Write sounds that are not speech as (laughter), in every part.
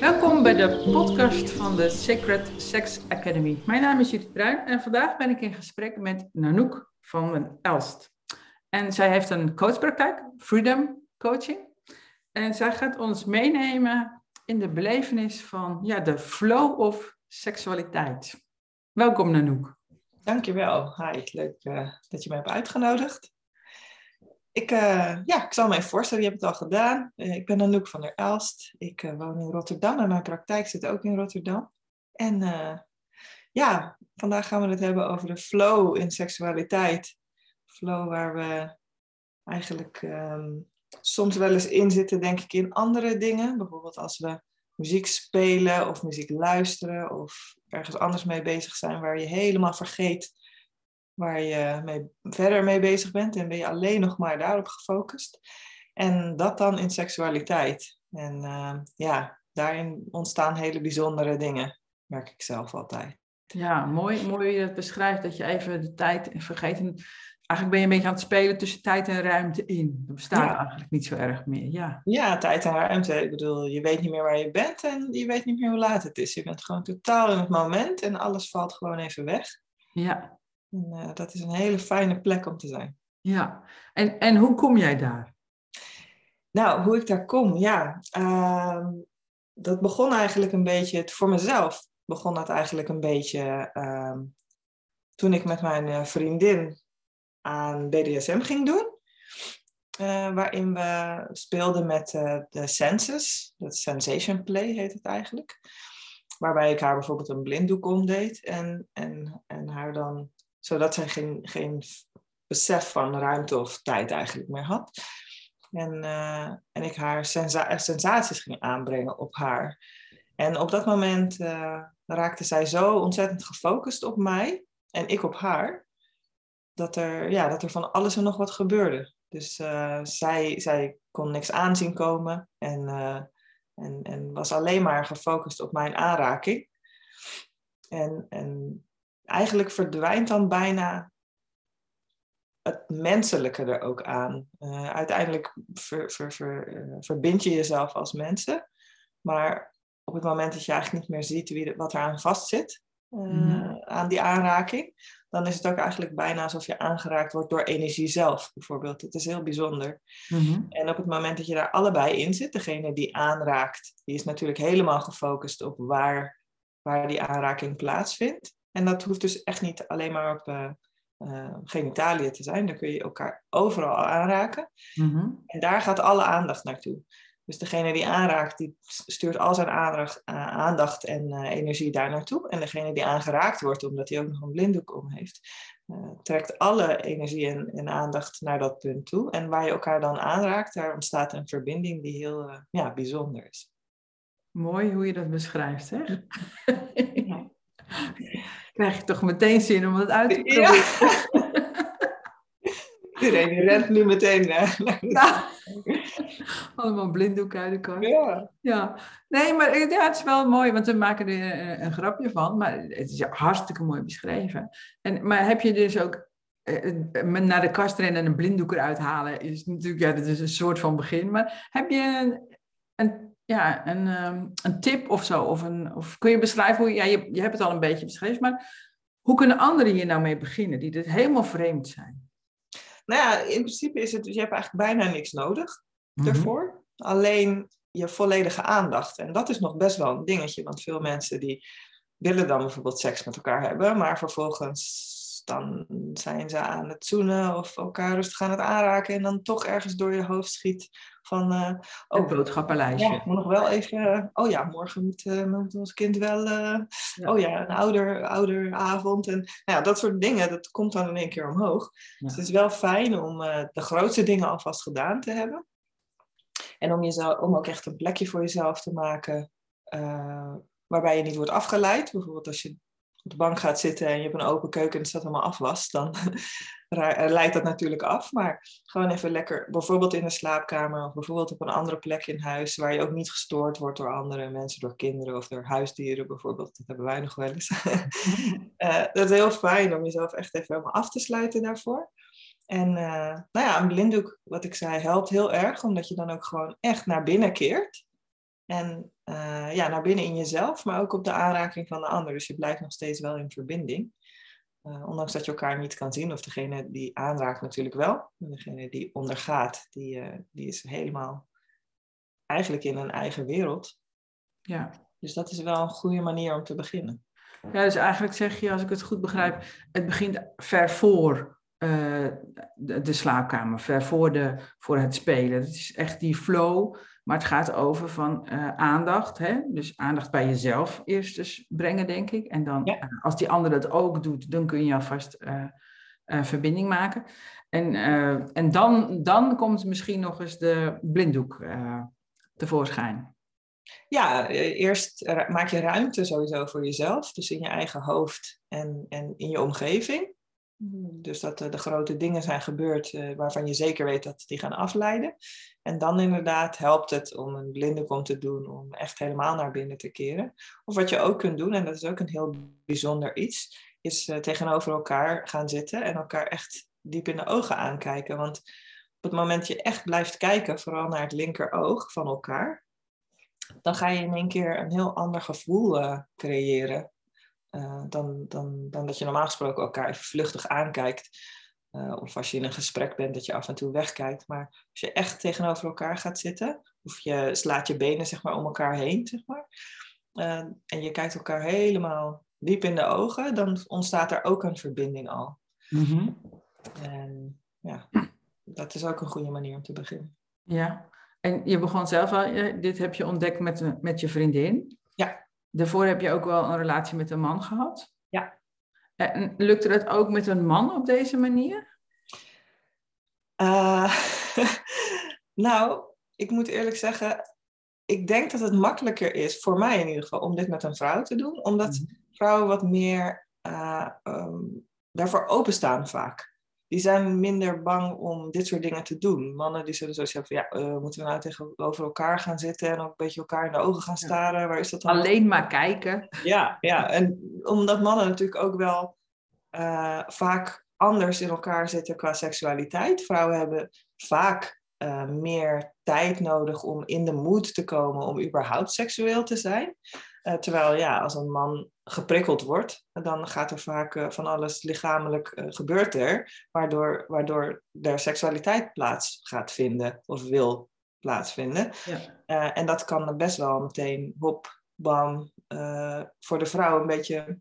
Welkom bij de podcast van de Sacred Sex Academy. Mijn naam is Judith Bruin en vandaag ben ik in gesprek met Nanoek van Elst. En zij heeft een coachpraktijk, Freedom Coaching. En zij gaat ons meenemen in de belevenis van ja, de flow of seksualiteit. Welkom Nanoek. Dankjewel. Hi, leuk uh, dat je mij hebt uitgenodigd. Ik, uh, ja, ik zal even voorstellen, je hebt het al gedaan. Uh, ik ben Anouk van der Elst. Ik woon in Rotterdam en mijn praktijk zit ook in Rotterdam. En ja, vandaag gaan we het hebben over de flow in seksualiteit. Flow waar we eigenlijk um, soms wel eens in zitten, denk ik, in andere dingen. Bijvoorbeeld als we muziek spelen of muziek luisteren of ergens anders mee bezig zijn waar je helemaal vergeet waar je mee, verder mee bezig bent en ben je alleen nog maar daarop gefocust. En dat dan in seksualiteit. En uh, ja, daarin ontstaan hele bijzondere dingen, merk ik zelf altijd. Ja, mooi, mooi je het beschrijft, dat je even de tijd vergeet. Eigenlijk ben je een beetje aan het spelen tussen tijd en ruimte in. Dat bestaat eigenlijk niet zo erg meer. Ja. ja, tijd en ruimte. Ik bedoel, je weet niet meer waar je bent en je weet niet meer hoe laat het is. Je bent gewoon totaal in het moment en alles valt gewoon even weg. Ja. En, uh, dat is een hele fijne plek om te zijn. Ja, en, en hoe kom jij daar? Nou, hoe ik daar kom, ja. Uh, dat begon eigenlijk een beetje, voor mezelf begon dat eigenlijk een beetje uh, toen ik met mijn eh, vriendin aan BDSM ging doen. Uh, waarin we speelden met uh, de senses, dat sensation play heet het eigenlijk. Waarbij ik haar bijvoorbeeld een blinddoek omdeed en, en, en haar dan, zodat zij geen, geen besef van ruimte of tijd eigenlijk meer had. En, uh, en ik haar sensa sensaties ging aanbrengen op haar. En op dat moment raakte zij zo ontzettend gefocust op mij en ik op haar dat er, ja, dat er van alles en nog wat gebeurde. Dus zij, zij kon niks aanzien komen en, en, en was alleen maar gefocust op mijn aanraking. En, en eigenlijk verdwijnt dan bijna het menselijke er ook aan. Uh, uiteindelijk ver, ver, ver, verbind je jezelf als mensen, maar op het moment dat je eigenlijk niet meer ziet wie, wat er aan vastzit, mm. aan die aanraking, dan is het ook eigenlijk bijna alsof je aangeraakt wordt door energie zelf, bijvoorbeeld. Het is heel bijzonder. Mm-hmm. En op het moment dat je daar allebei in zit, degene die aanraakt, die is natuurlijk helemaal gefocust op waar, waar die aanraking plaatsvindt. En dat hoeft dus echt niet alleen maar op uh, uh, genitaliën te zijn. Dan kun je elkaar overal aanraken. Mm-hmm. En daar gaat alle aandacht naartoe. Dus degene die aanraakt, die stuurt al zijn aandacht, uh, aandacht en uh, energie daar naartoe. En degene die aangeraakt wordt, omdat hij ook nog een blinddoek om heeft, uh, trekt alle energie en, en, aandacht naar dat punt toe. En waar je elkaar dan aanraakt, daar ontstaat een verbinding die heel ja, bijzonder is. Mooi hoe je dat beschrijft, hè? Ja. (laughs) Krijg je toch meteen zin om het uit te proberen. Ja. (laughs) Iedereen rent nu meteen naar. Ja. (laughs) Allemaal blinddoek uit de kast. Ja. ja. Nee, maar ja, het is wel mooi, want we maken er een, een grapje van. Maar het is hartstikke mooi beschreven. En, maar heb je dus ook eh, naar de kast rennen en een blinddoek eruit halen? Is natuurlijk, ja, dat is een soort van begin. Maar heb je een, een ja, een, um, een tip of zo? Of, een, of kun je beschrijven hoe ja, je, je hebt het al een beetje beschreven, maar hoe kunnen anderen hier nou mee beginnen die dit helemaal vreemd zijn? Nou ja, in principe is het, je hebt eigenlijk bijna niks nodig mm daarvoor. Alleen je volledige aandacht. En dat is nog best wel een dingetje, want veel mensen die willen dan bijvoorbeeld seks met elkaar hebben, maar vervolgens dan zijn ze aan het zoenen of elkaar rustig aan het aanraken en dan toch ergens door je hoofd schiet van... Uh, oh, boodschappenlijstje. Ja, moet nog wel even... Oh ja, morgen moet, uh, moet ons kind wel... Ja. Oh ja, een ouder, ouderavond. En nou ja, dat soort dingen, dat komt dan in één keer omhoog. Dus het is wel fijn om de grootste dingen alvast gedaan te hebben. En om, jezelf, om ook echt een plekje voor jezelf te maken waarbij je niet wordt afgeleid. Bijvoorbeeld als je op de bank gaat zitten en je hebt een open keuken en het staat allemaal afwas, dan (laughs) leidt dat natuurlijk af. Maar gewoon even lekker, bijvoorbeeld in de slaapkamer of bijvoorbeeld op een andere plek in huis, waar je ook niet gestoord wordt door andere mensen, door kinderen of door huisdieren bijvoorbeeld. Dat hebben wij nog wel eens. uh, (laughs) dat is heel fijn om jezelf echt even helemaal af te sluiten daarvoor. En uh, nou ja, een blinddoek, wat ik zei, helpt heel erg, omdat je dan ook gewoon echt naar binnen keert. En uh, ja, naar binnen in jezelf, maar ook op de aanraking van de ander. Dus je blijft nog steeds wel in verbinding. Uh, ondanks dat je elkaar niet kan zien, of degene die aanraakt natuurlijk wel. En degene die ondergaat, die, die is helemaal eigenlijk in een eigen wereld. Ja. Dus dat is wel een goede manier om te beginnen. Ja, dus eigenlijk zeg je, als ik het goed begrijp, het begint ver voor uh, de, de, slaapkamer, ver voor, de, voor het spelen. Het is echt die flow, maar het gaat over van uh, aandacht. Hè? Dus aandacht bij jezelf eerst dus brengen, denk ik. En dan, ja. uh, als die ander dat ook doet, dan kun je alvast verbinding maken. En, en dan, dan komt misschien nog eens de blinddoek tevoorschijn. Ja, eerst maak je ruimte sowieso voor jezelf, dus in je eigen hoofd en, en in je omgeving. Dus dat er de grote dingen zijn gebeurd uh, waarvan je zeker weet dat die gaan afleiden. En dan inderdaad helpt het om een blinde te doen, om echt helemaal naar binnen te keren. Of wat je ook kunt doen, en dat is ook een heel bijzonder iets, is uh, tegenover elkaar gaan zitten en elkaar echt diep in de ogen aankijken. Want op het moment dat je echt blijft kijken, vooral naar het linkeroog van elkaar, dan ga je in één keer een heel ander gevoel creëren. Uh, dan, dan, dan dat je normaal gesproken elkaar even vluchtig aankijkt. Uh, of als je in een gesprek bent, dat je af en toe wegkijkt. Maar als je echt tegenover elkaar gaat zitten, of je slaat je benen zeg maar, om elkaar heen, zeg maar, uh, en je kijkt elkaar helemaal diep in de ogen, dan ontstaat er ook een verbinding al. Mm -hmm. En ja, dat is ook een goede manier om te beginnen. Ja, en je begon zelf al, dit heb je ontdekt met, met je vriendin. Ja. Daarvoor heb je ook wel een relatie met een man gehad. Ja. En lukte dat ook met een man op deze manier? Uh, (laughs) nou, ik moet eerlijk zeggen, ik denk dat het makkelijker is, voor mij in ieder geval, om dit met een vrouw te doen. Omdat mm. vrouwen wat meer uh, um, daarvoor openstaan vaak die zijn minder bang om dit soort dingen te doen. Mannen die zullen zo zeggen van ja, uh, moeten we nou tegenover elkaar gaan zitten en ook een beetje elkaar in de ogen gaan staren? Waar is dat dan? Alleen maar kijken. Ja, ja, en omdat mannen natuurlijk ook wel uh, vaak anders in elkaar zitten qua seksualiteit. Vrouwen hebben vaak uh, meer tijd nodig om in de moed te komen om überhaupt seksueel te zijn. Uh, terwijl ja, als een man geprikkeld wordt, dan gaat er vaak uh, van alles lichamelijk uh, gebeurt er, waardoor, waardoor er seksualiteit plaats gaat vinden of wil plaatsvinden. Ja. en dat kan best wel meteen, hop, bam, voor de vrouw een beetje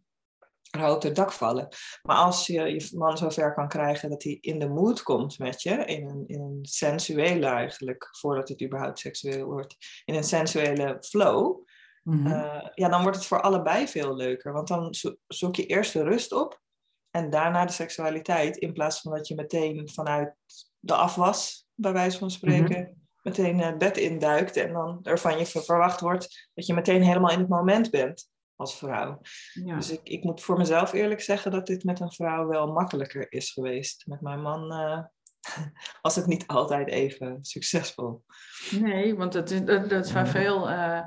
rood het dak vallen. Maar als je je man zover kan krijgen dat hij in de mood komt met je, in een, in een sensuele eigenlijk, voordat het überhaupt seksueel wordt, in een sensuele flow, Mhm. uh, ja, dan wordt het voor allebei veel leuker. Want dan zo zoek je eerst de rust op en daarna de seksualiteit, in plaats van dat je meteen vanuit de afwas, bij wijze van spreken, Mhm. meteen het bed induikt en dan ervan je verwacht wordt dat je meteen helemaal in het moment bent als vrouw. Ja. Dus ik, ik moet voor mezelf eerlijk zeggen dat dit met een vrouw wel makkelijker is geweest. Met mijn man eh, (laughs) was het niet altijd even succesvol. Nee, want dat is, dat, dat is waar veel eh, eh, eh,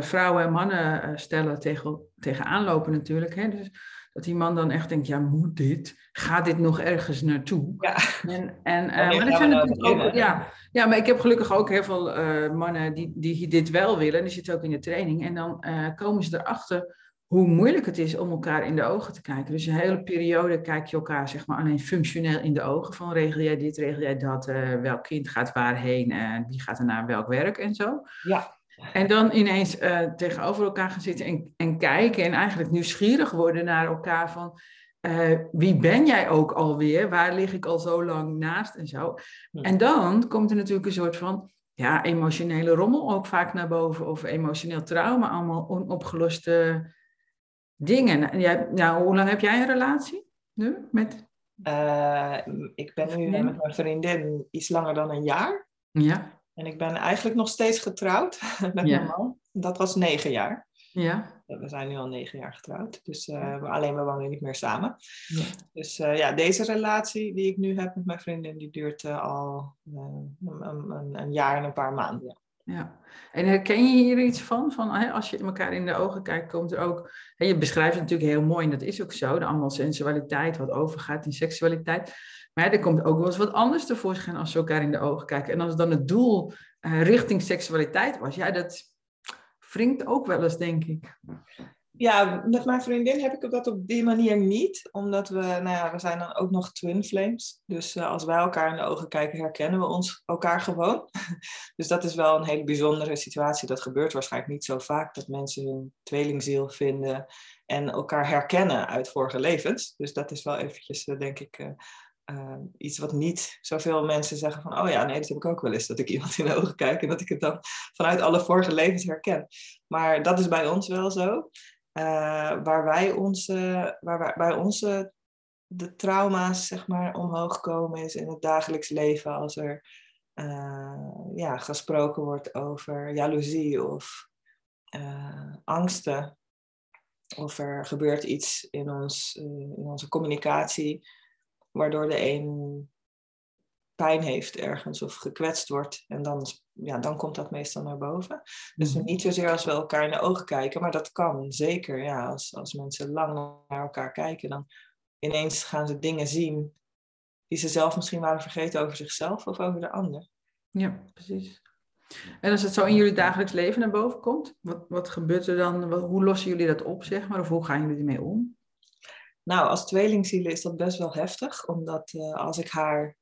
vrouwen en mannen eh, stellen tegen, tegenaan lopen natuurlijk. Hè? Dus dat die man dan echt denkt, ja, moet dit? Gaat dit nog ergens naartoe? Ja. En, en, eh, Wanneer maar zijn natuurlijk ook, ja, ja, maar ik heb gelukkig ook heel veel eh, mannen die, die dit wel willen. Die zitten ook in de training. En dan eh, komen ze erachter hoe moeilijk het is om elkaar in de ogen te kijken. Dus een hele periode kijk je elkaar zeg maar alleen functioneel in de ogen. Van regel jij dit, regel jij dat, eh, welk kind gaat waarheen, eh wie gaat er naar welk werk en zo. Ja. En dan ineens eh, tegenover elkaar gaan zitten en, en kijken en eigenlijk nieuwsgierig worden naar elkaar van eh, wie ben jij ook alweer? Waar lig ik al zo lang naast en zo? En dan komt er natuurlijk een soort van ja, emotionele rommel ook vaak naar boven of emotioneel trauma, allemaal onopgeloste dingen. En jij, nou, hoe lang heb jij een relatie nu met? Uh, ik ben nu met mijn vriendin iets langer dan een jaar. Ja, En ik ben eigenlijk nog steeds getrouwd (laughs) met Ja. mijn man. Dat was negen jaar. ja, We zijn nu al negen jaar getrouwd. Dus, uh, maar alleen we wonen niet meer samen. ja. Dus uh, ja, deze relatie die ik nu heb met mijn vriendin, die duurt uh, al een, een, een, jaar en een paar maanden. Ja. Ja, en herken je hier iets van? van hè, als je elkaar in de ogen kijkt, komt er ook. Hè, je beschrijft het natuurlijk heel mooi en dat is ook zo. De allemaal sensualiteit, wat overgaat in seksualiteit. Er komt ook wel eens wat anders tevoorschijn als we elkaar in de ogen kijken. En als dan het doel uh, richting seksualiteit was, ja, dat wringt ook wel eens, denk ik. Ja, met mijn vriendin heb ik dat op die manier niet. Omdat we, nou ja, we zijn dan ook nog twin flames. Dus uh, als wij elkaar in de ogen kijken, herkennen we ons elkaar gewoon. (laughs) dus dat is wel een hele bijzondere situatie. Dat gebeurt waarschijnlijk niet zo vaak dat mensen hun tweelingziel vinden en elkaar herkennen uit vorige levens. Dus dat is wel eventjes, uh, denk ik, iets wat niet zoveel mensen zeggen van, oh ja, nee, dat heb ik ook wel eens, dat ik iemand in de ogen kijk en dat ik het dan vanuit alle vorige levens herken. Maar dat is bij ons wel zo. Uh, waar wij onze, waar bij onze de trauma's zeg maar omhoog komen is in het dagelijks leven als er uh, ja, gesproken wordt over jaloezie of uh, angsten. Of er gebeurt iets in, ons, in onze communicatie waardoor de een pijn heeft ergens of gekwetst wordt. En dan, ja, dan komt dat meestal naar boven. Dus mm-hmm. niet zozeer als we elkaar in de ogen kijken, maar dat kan zeker. Ja, als, als mensen lang naar elkaar kijken, dan ineens gaan ze dingen zien die ze zelf misschien waren vergeten over zichzelf of over de ander. Ja, precies. En als het zo in jullie dagelijks leven naar boven komt, wat, wat gebeurt er dan? hoe lossen jullie dat op, zeg maar? Of hoe gaan jullie ermee om? Nou, als tweelingzielen is dat best wel heftig, omdat uh, als ik haar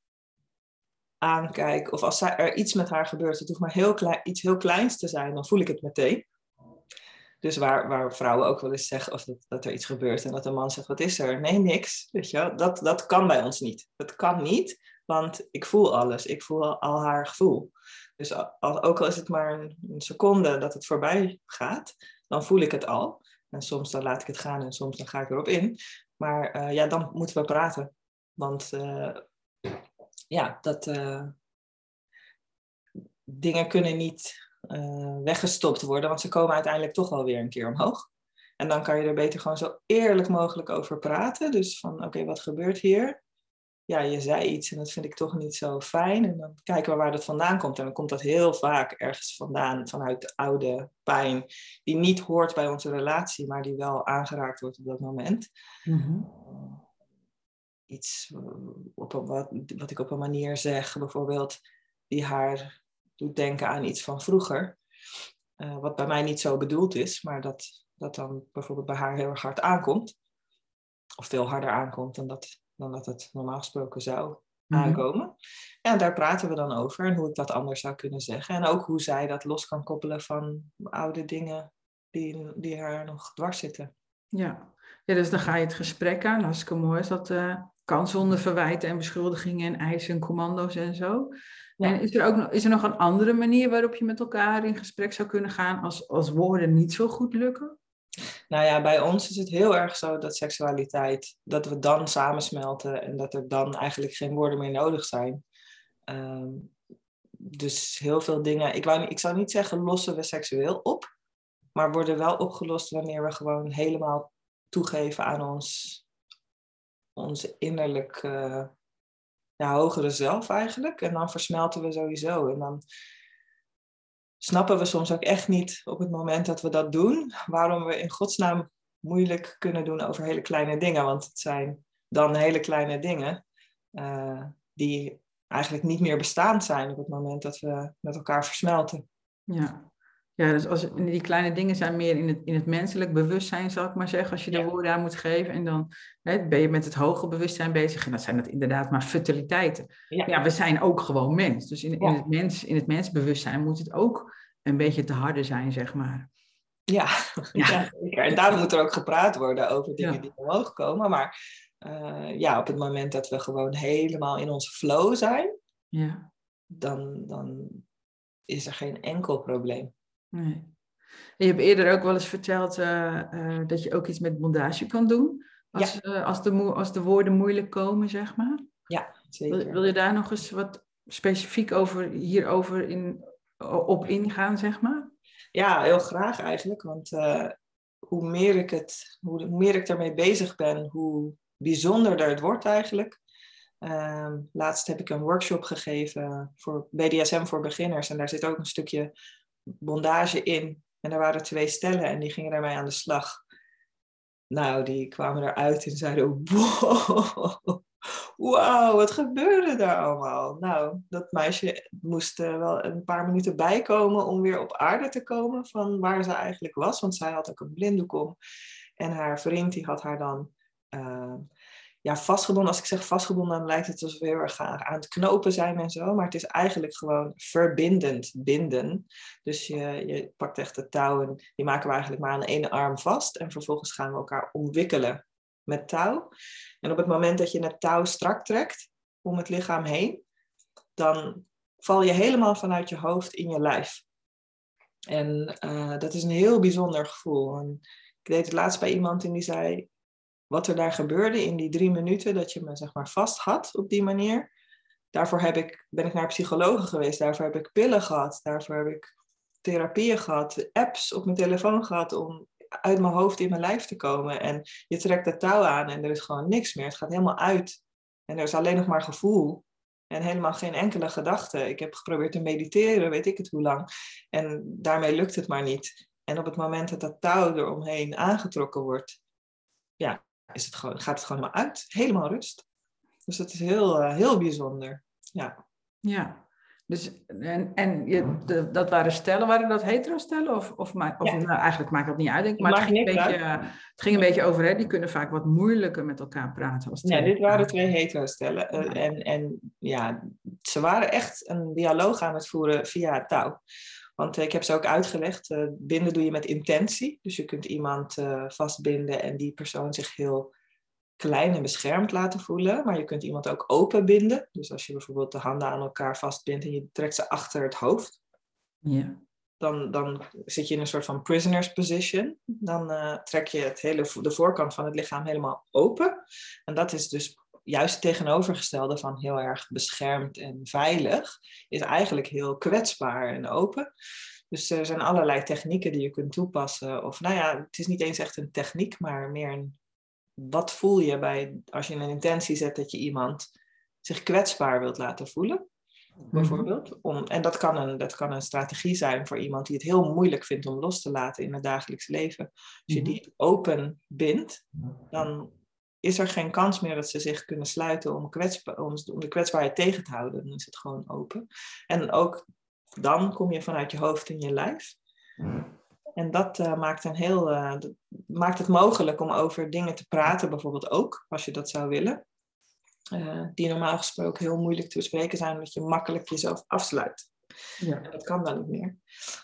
aankijk, of als er iets met haar gebeurt, het hoeft maar heel klein, iets heel kleins te zijn, dan voel ik het meteen. Dus waar, waar vrouwen ook wel eens zeggen of dat, dat er iets gebeurt en dat een man zegt, wat is er? Nee, niks. Weet je, dat, dat kan bij ons niet. Dat kan niet, want ik voel alles. Ik voel al, al haar gevoel. Dus al, ook al is het maar een, een, seconde dat het voorbij gaat, dan voel ik het al. En soms dan laat ik het gaan en soms dan ga ik erop in. Maar uh, ja, dan moeten we praten. Want uh, ja, dat uh, dingen kunnen niet weggestopt worden, want ze komen uiteindelijk toch wel weer een keer omhoog. En dan kan je er beter gewoon zo eerlijk mogelijk over praten. Dus van, oké, wat gebeurt hier? Ja, je zei iets en dat vind ik toch niet zo fijn. En dan kijken we waar dat vandaan komt. En dan komt dat heel vaak ergens vandaan, vanuit de oude pijn, die niet hoort bij onze relatie, maar die wel aangeraakt wordt op dat moment. Mm iets eh, op een, wat, wat ik op een manier zeg, bijvoorbeeld, die haar doet denken aan iets van vroeger. Uh, wat bij mij niet zo bedoeld is, maar dat, dat dan bijvoorbeeld bij haar heel erg hard aankomt. Of veel harder aankomt dan dat, dan dat het normaal gesproken zou mhm. aankomen. En daar praten we dan over en hoe ik dat anders zou kunnen zeggen. En ook hoe zij dat los kan koppelen van oude dingen die, die haar nog dwars zitten. Ja. ja, dus dan ga je het gesprek aan. Hartstikke mooi is dat, uh, kan zonder verwijten en beschuldigingen en eisen en commando's en zo. En is er ook nog, is er nog een andere manier waarop je met elkaar in gesprek zou kunnen gaan als, als woorden niet zo goed lukken? Nou ja, bij ons is het heel erg zo dat seksualiteit, dat we dan samensmelten en dat er dan eigenlijk geen woorden meer nodig zijn. Um, dus heel veel dingen, ik, wou, ik zou niet zeggen lossen we seksueel op, maar worden wel opgelost wanneer we gewoon helemaal toegeven aan ons onze innerlijk ja, hogere zelf eigenlijk. En dan versmelten we sowieso. En dan snappen we soms ook echt niet op het moment dat we dat doen, waarom we in godsnaam moeilijk kunnen doen over hele kleine dingen. Want het zijn dan hele kleine dingen uh, die eigenlijk niet meer bestaand zijn op het moment dat we met elkaar versmelten. Ja, ja, dus als, die kleine dingen zijn meer in het, in het menselijk bewustzijn, zal ik maar zeggen, als je de woorden aan moet geven. En dan hè, ben je met het hoge bewustzijn bezig. En dat zijn dat inderdaad maar futiliteiten. Ja, we zijn ook gewoon mens. Dus in, in, het mens, in het mensbewustzijn moet het ook een beetje te harde zijn, zeg maar. Ja, ja. en daarom moet er ook gepraat worden over dingen die omhoog komen. Maar uh, ja, op het moment dat we gewoon helemaal in onze flow zijn, ja. dan, dan is er geen enkel probleem. Nee. je hebt eerder ook wel eens verteld uh, uh, dat je ook iets met bondage kan doen. Als, ja. uh, als, de, als de woorden moeilijk komen, zeg maar. Ja, zeker. Wil, wil je daar nog eens wat specifiek over, hierover in, op ingaan, zeg maar? Ja, heel graag eigenlijk. Want hoe, meer ik het, hoe, hoe meer ik daarmee bezig ben, hoe bijzonderder het wordt eigenlijk. Um, laatst heb ik een workshop gegeven voor BDSM voor beginners. En daar zit ook een stukje bondage in. En er waren twee stellen en die gingen daarmee aan de slag. Nou, die kwamen eruit en zeiden: Wow, (laughs) wauw, wat gebeurde daar allemaal? Nou, dat meisje moest uh, wel een paar minuten bijkomen om weer op aarde te komen van waar ze eigenlijk was. Want zij had ook een blinddoek om. En haar vriend die had haar dan uh, ja, vastgebonden. Als ik zeg vastgebonden, dan lijkt het alsof we heel erg aan, het knopen zijn en zo. Maar het is eigenlijk gewoon verbindend, binden. Dus je, je pakt echt de touw en die maken we eigenlijk maar aan de ene arm vast. En vervolgens gaan we elkaar omwikkelen met touw. En op het moment dat je het touw strak trekt om het lichaam heen, dan val je helemaal vanuit je hoofd in je lijf. En uh, dat is een heel bijzonder gevoel. En ik deed het laatst bij iemand en die zei, wat er daar gebeurde in die drie minuten dat je me zeg maar vast had op die manier. Daarvoor heb ik, ben ik naar psychologen geweest, daarvoor heb ik pillen gehad, daarvoor heb ik therapieën gehad, apps op mijn telefoon gehad om uit mijn hoofd in mijn lijf te komen. En je trekt de touw aan en er is gewoon niks meer. Het gaat helemaal uit. En er is alleen nog maar gevoel. En helemaal geen enkele gedachte. Ik heb geprobeerd te mediteren, weet ik het hoe lang. En daarmee lukt het maar niet. En op het moment dat dat touw eromheen aangetrokken wordt, ja, is het gewoon, gaat het gewoon maar uit. Helemaal rust. Dus dat is heel, uh, heel bijzonder. Ja. Ja. Dus, en en je, de, dat waren stellen, waren dat hetero stellen? Of, of, of nou, eigenlijk maakt dat niet uit, maar het ging, een beetje, het ging een beetje over, hè, die kunnen vaak wat moeilijker met elkaar praten. Als ja, dit waren twee hetero stellen. Uh, en, en ja, ze waren echt een dialoog aan het voeren via touw. Want ik heb ze ook uitgelegd, uh, binden doe je met intentie. Dus je kunt iemand uh, vastbinden en die persoon zich heel klein en beschermd laten voelen. Maar je kunt iemand ook open binden. Dus als je bijvoorbeeld de handen aan elkaar vastbindt en je trekt ze achter het hoofd. Ja. Dan, dan zit je in een soort van prisoner's position. Dan uh, trek je het hele, de voorkant van het lichaam helemaal open. En dat is dus juist het tegenovergestelde van heel erg beschermd en veilig, is eigenlijk heel kwetsbaar en open. Dus er zijn allerlei technieken die je kunt toepassen. Of nou ja, het is niet eens echt een techniek, maar meer een. Wat voel je bij als je een intentie zet dat je iemand zich kwetsbaar wilt laten voelen? Mhm. Bijvoorbeeld. Om, en dat kan, een, dat kan een strategie zijn voor iemand die het heel moeilijk vindt om los te laten in het dagelijks leven. Als je mhm. die open bindt, dan is er geen kans meer dat ze zich kunnen sluiten om, om, de kwetsbaarheid tegen te houden. Dan is het gewoon open. En ook dan kom je vanuit je hoofd in je lijf. En dat uh, maakt, een heel, uh, maakt het mogelijk om over dingen te praten, bijvoorbeeld ook, als je dat zou willen. Uh, die normaal gesproken heel moeilijk te bespreken zijn, omdat je makkelijk jezelf afsluit. Ja. En dat kan dan niet meer.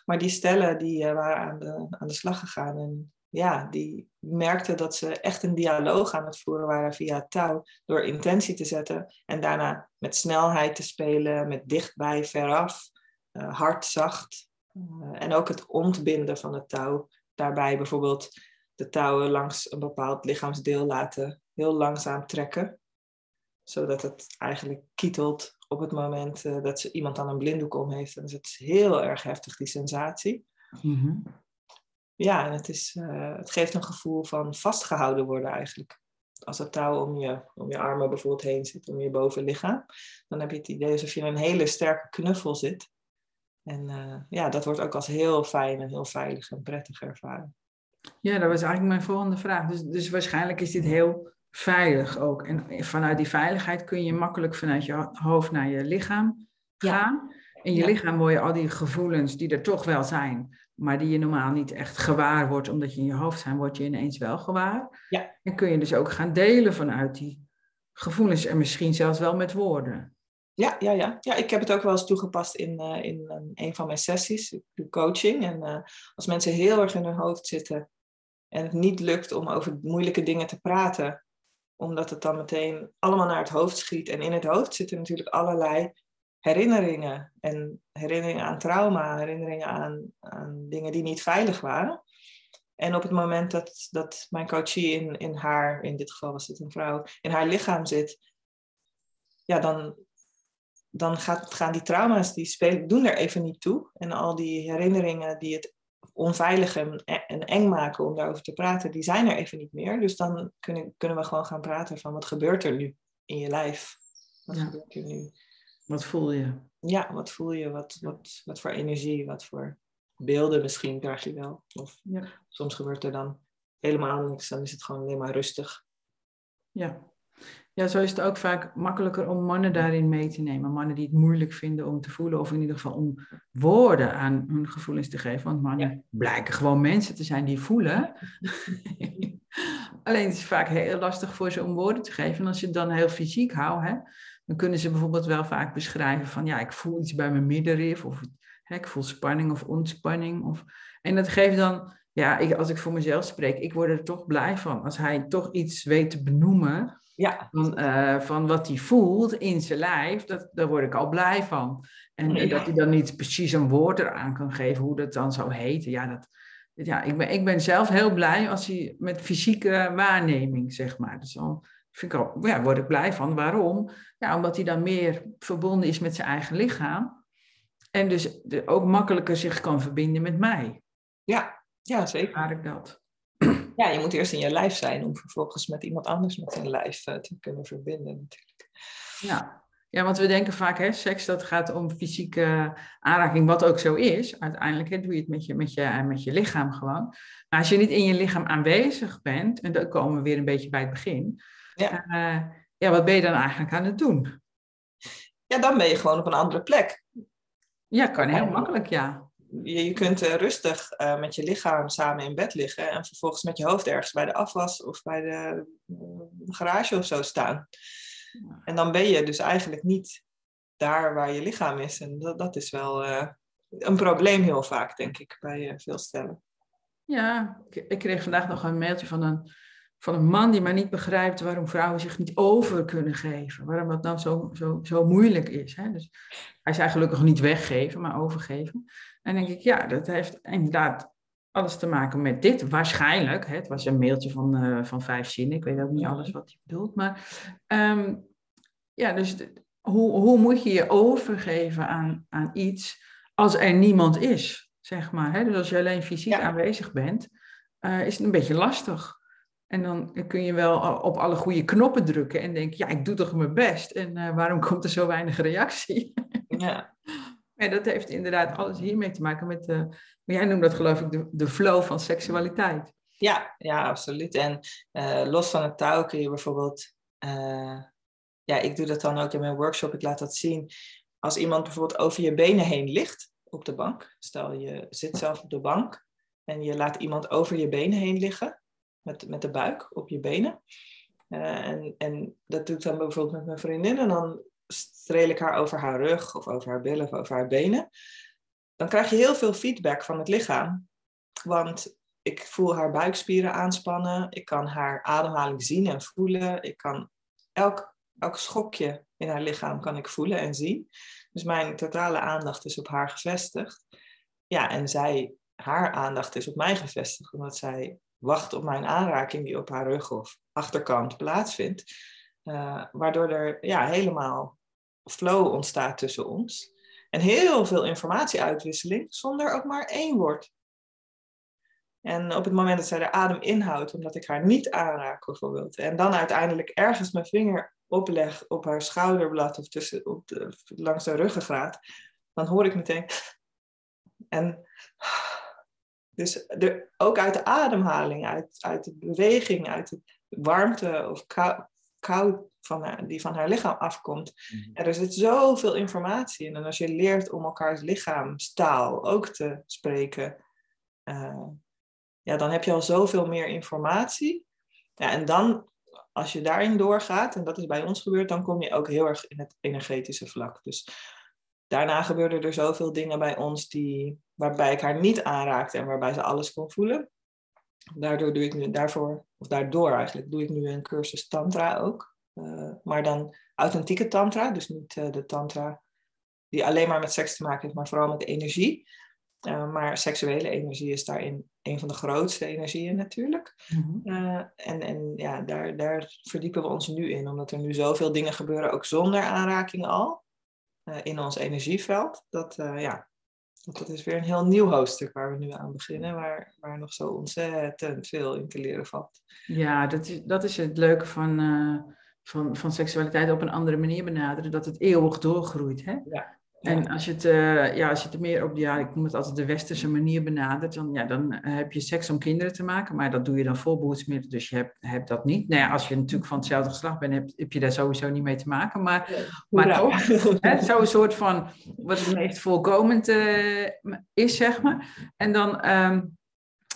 Maar die stellen die waren aan de, aan de slag gegaan en ja, die merkten dat ze echt een dialoog aan het voeren waren via touw, door intentie te zetten en daarna met snelheid te spelen, met dichtbij, veraf, uh, hard, zacht. Uh, en ook het ontbinden van het touw. Daarbij bijvoorbeeld de touwen langs een bepaald lichaamsdeel laten heel langzaam trekken, zodat het eigenlijk kietelt op het moment uh, dat ze iemand aan een blinddoek om heeft. En dus het is heel erg heftig, die sensatie. Mm ja, en het, is, uh, het geeft een gevoel van vastgehouden worden eigenlijk. Als het touw om je, om je armen bijvoorbeeld heen zit, om je bovenlichaam, dan heb je het idee alsof je in een hele sterke knuffel zit. En uh, ja, dat wordt ook als heel fijn en heel veilig en prettig ervaren. Ja, dat was eigenlijk mijn volgende vraag. Dus, dus waarschijnlijk is dit heel veilig ook. En vanuit die veiligheid kun je makkelijk vanuit je hoofd naar je lichaam gaan. Ja. In je lichaam word je al die gevoelens die er toch wel zijn, maar die je normaal niet echt gewaar wordt, omdat je in je hoofd zijn, word je ineens wel gewaar. Ja. En kun je dus ook gaan delen vanuit die gevoelens en misschien zelfs wel met woorden. Ja, ja, ja. ja ik heb het ook wel eens toegepast in, uh, in uh, een van mijn sessies. Ik doe coaching. En uh, als mensen heel erg in hun hoofd zitten en het niet lukt om over moeilijke dingen te praten, omdat het dan meteen allemaal naar het hoofd schiet. En in het hoofd zitten natuurlijk allerlei herinneringen. En herinneringen aan trauma, herinneringen aan, aan dingen die niet veilig waren. En op het moment dat, dat mijn coachie in, in haar, in dit geval was het een vrouw, in haar lichaam zit, ja, dan, dan gaat, gaan die trauma's, die spelen, doen er even niet toe. En al die herinneringen die het onveilig en, en eng maken om daarover te praten, die zijn er even niet meer. Dus dan kunnen, kunnen we gewoon gaan praten van wat gebeurt er nu in je lijf? Wat ja. gebeurt er nu? Wat voel je? Ja, wat voel je? Wat, wat, wat voor energie? Wat voor beelden misschien krijg je wel. Of Ja. soms gebeurt er dan helemaal niks, dan is het gewoon alleen maar rustig. Ja. ja, zo is het ook vaak makkelijker om mannen daarin mee te nemen. Mannen die het moeilijk vinden om te voelen, of in ieder geval om woorden aan hun gevoelens te geven. Want mannen blijken gewoon mensen te zijn die voelen. (laughs) Alleen het is vaak heel lastig voor ze om woorden te geven. En als je het dan heel fysiek houdt, hè, dan kunnen ze bijvoorbeeld wel vaak beschrijven van ja, ik voel iets bij mijn middenrif, of hè, ik voel spanning of ontspanning. Of, en dat geeft dan, ja, ik, als ik voor mezelf spreek, ik word er toch blij van. Als hij toch iets weet te benoemen Ja, van, eh, van wat hij voelt in zijn lijf, dat, daar word ik al blij van. En, Ja. dat hij dan niet precies een woord eraan kan geven, hoe dat dan zou heten. Ja, dat, ja ik, ben, ik ben zelf heel blij als hij met fysieke waarneming, zeg maar. Dus dan vind ik al, ja, word ik blij van. Waarom? Ja, omdat hij dan meer verbonden is met zijn eigen lichaam. En dus de- ook makkelijker zich kan verbinden met mij. ja, ja zeker. Waar ik dat. Ja, je moet eerst in je lijf zijn om vervolgens met iemand anders met zijn lijf eh, te kunnen verbinden natuurlijk. Ja. ja, want we denken vaak, hè, seks dat gaat om fysieke aanraking, wat ook zo is. Uiteindelijk hè, doe je het met je, met, je, met je lichaam gewoon. Maar als je niet in je lichaam aanwezig bent, en dan komen we weer een beetje bij het begin. Ja. eh, ja, wat ben je dan eigenlijk aan het doen? Ja, dan ben je gewoon op een andere plek. Ja, kan heel makkelijk, ja. Je, je kunt eh, rustig eh, met je lichaam samen in bed liggen en vervolgens met je hoofd ergens bij de afwas of bij de garage of zo staan. En dan ben je dus eigenlijk niet daar waar je lichaam is. En dat, dat is wel een probleem heel vaak, denk ik, bij veel stellen. Ja, ik, ik kreeg vandaag nog een mailtje van een, van een man die maar niet begrijpt waarom vrouwen zich niet over kunnen geven. Waarom dat nou zo, zo, zo moeilijk is. Hè? Dus hij zei gelukkig niet weggeven, maar overgeven. En dan denk ik, ja, dat heeft inderdaad alles te maken met dit. Waarschijnlijk, hè? het was een mailtje van, eh, van vijf zinnen. Ik weet ook niet alles wat hij bedoelt. Maar ehm, ja, dus de- hoe, hoe moet je je overgeven aan, aan iets als er niemand is? Zeg maar. Hè? Dus als je alleen fysiek Ja. aanwezig bent, eh, is het een beetje lastig. En dan kun je wel op alle goede knoppen drukken en denken, ja, ik doe toch mijn best. En eh, waarom komt er zo weinig reactie? (laughs) Ja, En dat heeft inderdaad alles hiermee te maken met de, maar jij noemt dat geloof ik de, de flow van seksualiteit. ja, ja absoluut. En eh, los van het touw kun je bijvoorbeeld... eh, ja, ik doe dat dan ook in mijn workshop. Ik laat dat zien. Als iemand bijvoorbeeld over je benen heen ligt op de bank. Stel je zit zelf op de bank en je laat iemand over je benen heen liggen. Met, met de buik op je benen. Eh, en, en dat doe ik dan bijvoorbeeld met mijn vriendin. En dan streel ik haar over haar rug of over haar billen of over haar benen. Dan krijg je heel veel feedback van het lichaam. Want ik voel haar buikspieren aanspannen. Ik kan haar ademhaling zien en voelen. Ik kan elk, elk schokje in haar lichaam kan ik voelen en zien. Dus mijn totale aandacht is op haar gevestigd. Ja, en zij, haar aandacht is op mij gevestigd, omdat zij wacht op mijn aanraking die op haar rug of achterkant plaatsvindt. Eh, waardoor er ja, helemaal flow ontstaat tussen ons. En heel veel informatieuitwisseling zonder ook maar één woord. En op het moment dat zij de adem inhoudt, omdat ik haar niet aanraak bijvoorbeeld, en dan uiteindelijk ergens mijn vinger opleg op haar schouderblad of tussen, op de, langs de ruggengraat, dan hoor ik meteen. En dus de, ook uit de ademhaling, uit, uit de beweging, uit de warmte of kou, koud van haar, die van haar lichaam afkomt. Ja, er zit zoveel informatie in. En als je leert om elkaars lichaamstaal ook te spreken, uh, ja, dan heb je al zoveel meer informatie. Ja, en dan, als je daarin doorgaat, en dat is bij ons gebeurd, dan kom je ook heel erg in het energetische vlak. Dus daarna gebeurden er zoveel dingen bij ons die, waarbij ik haar niet aanraakte en waarbij ze alles kon voelen. Daardoor doe ik nu, daarvoor, of daardoor eigenlijk, doe ik nu een cursus Tantra ook. Uh, maar dan authentieke Tantra, dus niet uh, de Tantra die alleen maar met seks te maken heeft, maar vooral met energie. Uh, maar seksuele energie is daarin een van de grootste energieën natuurlijk. Mm -hmm. en en ja, daar, daar verdiepen we ons nu in, omdat er nu zoveel dingen gebeuren, ook zonder aanraking al, in ons energieveld. Dat, uh, ja, dat, dat is weer een heel nieuw hoofdstuk waar we nu aan beginnen, waar, waar nog zo ontzettend veel in te leren valt. Ja, dat is, dat is het leuke van, uh, van, van seksualiteit op een andere manier benaderen, dat het eeuwig doorgroeit. Hè? Ja. En als je, het, uh, ja, als je het meer op, ja, ik noem het altijd de westerse manier benadert, dan, ja, dan heb je seks om kinderen te maken, maar dat doe je dan voor behoedsmiddelen, dus je hebt, hebt dat niet. Nou ja, als je natuurlijk van hetzelfde geslacht bent, heb, heb je daar sowieso niet mee te maken, maar, maar toch, (laughs) zo'n soort van, wat het meest voorkomend uh, is, zeg maar. En dan, um,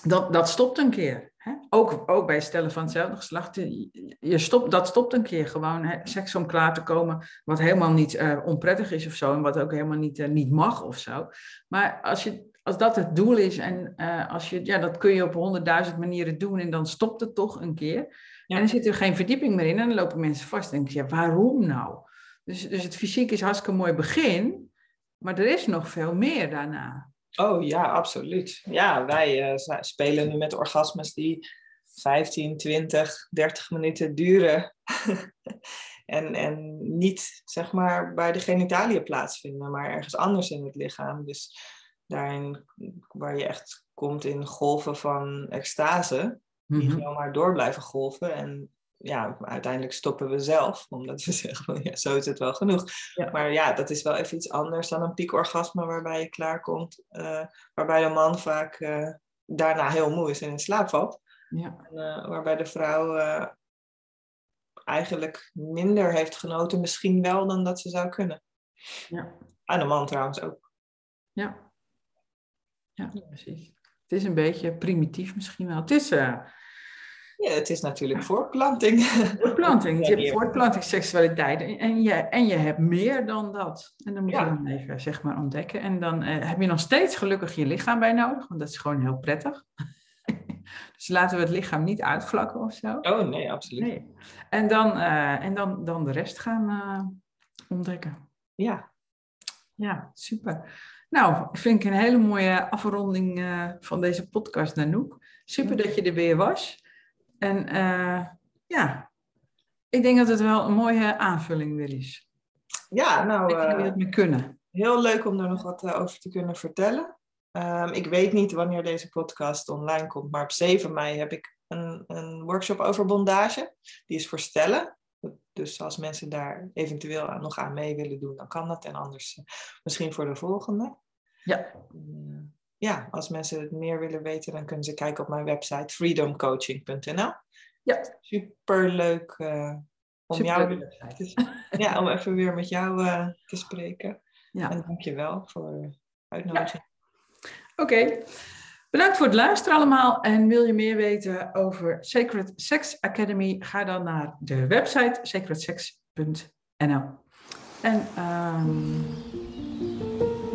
dat, dat stopt een keer. Hè? Ook, ook bij stellen van hetzelfde geslacht. Je stopt, dat stopt een keer gewoon. Hè? Seks om klaar te komen, wat helemaal niet uh, onprettig is of zo. En wat ook helemaal niet, uh, niet mag of zo. Maar als, je, als dat het doel is en uh, als je, ja, dat kun je op honderdduizend manieren doen. En dan stopt het toch een keer. Ja. En dan zit er geen verdieping meer in. En dan lopen mensen vast. En denk je, ja, waarom nou? Dus, dus het fysiek is hartstikke mooi begin. Maar er is nog veel meer daarna. Oh ja, absoluut. Ja, wij uh, spelen nu met orgasmes die 15, 20, 30 minuten duren. (laughs) en, en niet zeg maar bij de genitaliën plaatsvinden, maar ergens anders in het lichaam. Dus daarin waar je echt komt in golven van extase, die mm -hmm. gewoon maar door blijven golven. En ja, uiteindelijk stoppen we zelf, omdat we (laughs) zeggen, ja, zo is het wel genoeg. Maar ja, dat is wel even iets anders dan een piekorgasme waarbij je klaarkomt, uh, waarbij de man vaak uh, daarna heel moe is en in slaap valt. Ja. En, uh, waarbij de vrouw eigenlijk minder heeft genoten, misschien wel dan dat ze zou kunnen. Ja. En de man trouwens ook. Ja. Ja, precies. Het is een beetje primitief misschien wel. Het is ja, het is natuurlijk voortplanting. (laughs) Voortplanting. Je hebt voortplanting, seksualiteit en je, en je hebt meer dan dat. En dan moet je dan even zeg maar ontdekken. En dan uh, heb je nog steeds gelukkig je lichaam bij nodig, want dat is gewoon heel prettig. (laughs) dus laten we het lichaam niet uitvlakken of zo. Oh nee, absoluut. Nee. En, dan, uh, en dan, dan de rest gaan uh, ontdekken. Ja. Ja, super. Nou, vind ik een hele mooie afronding van deze podcast, Nanoek. Super dat je er weer was. En uh, ja, ik denk dat het wel een mooie aanvulling weer is. Ja, nou... Ik denk uh, het mee kunnen. Heel leuk om daar nog wat uh, over te kunnen vertellen. Um, ik weet niet wanneer deze podcast online komt, maar op 7 mei heb ik een, een workshop over bondage. Die is voor stellen. Dus als mensen daar eventueel nog aan mee willen doen, dan kan dat. En anders misschien voor de volgende. Ja ja, als mensen het meer willen weten, dan kunnen ze kijken op mijn website freedomcoaching.nl. Ja. Superleuk uh, om Super jou ja, om even weer met jou uh, te spreken. Ja. En dankjewel voor de uitnodiging. Ja. Oké. Okay. Bedankt voor het luisteren allemaal. En wil je meer weten over Sacred Sex Academy? Ga dan naar de website sacredsex.nl. En um,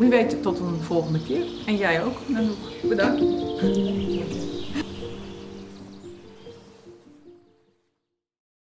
wie weet tot een volgende keer. En jij ook, Nanoek. Bedankt.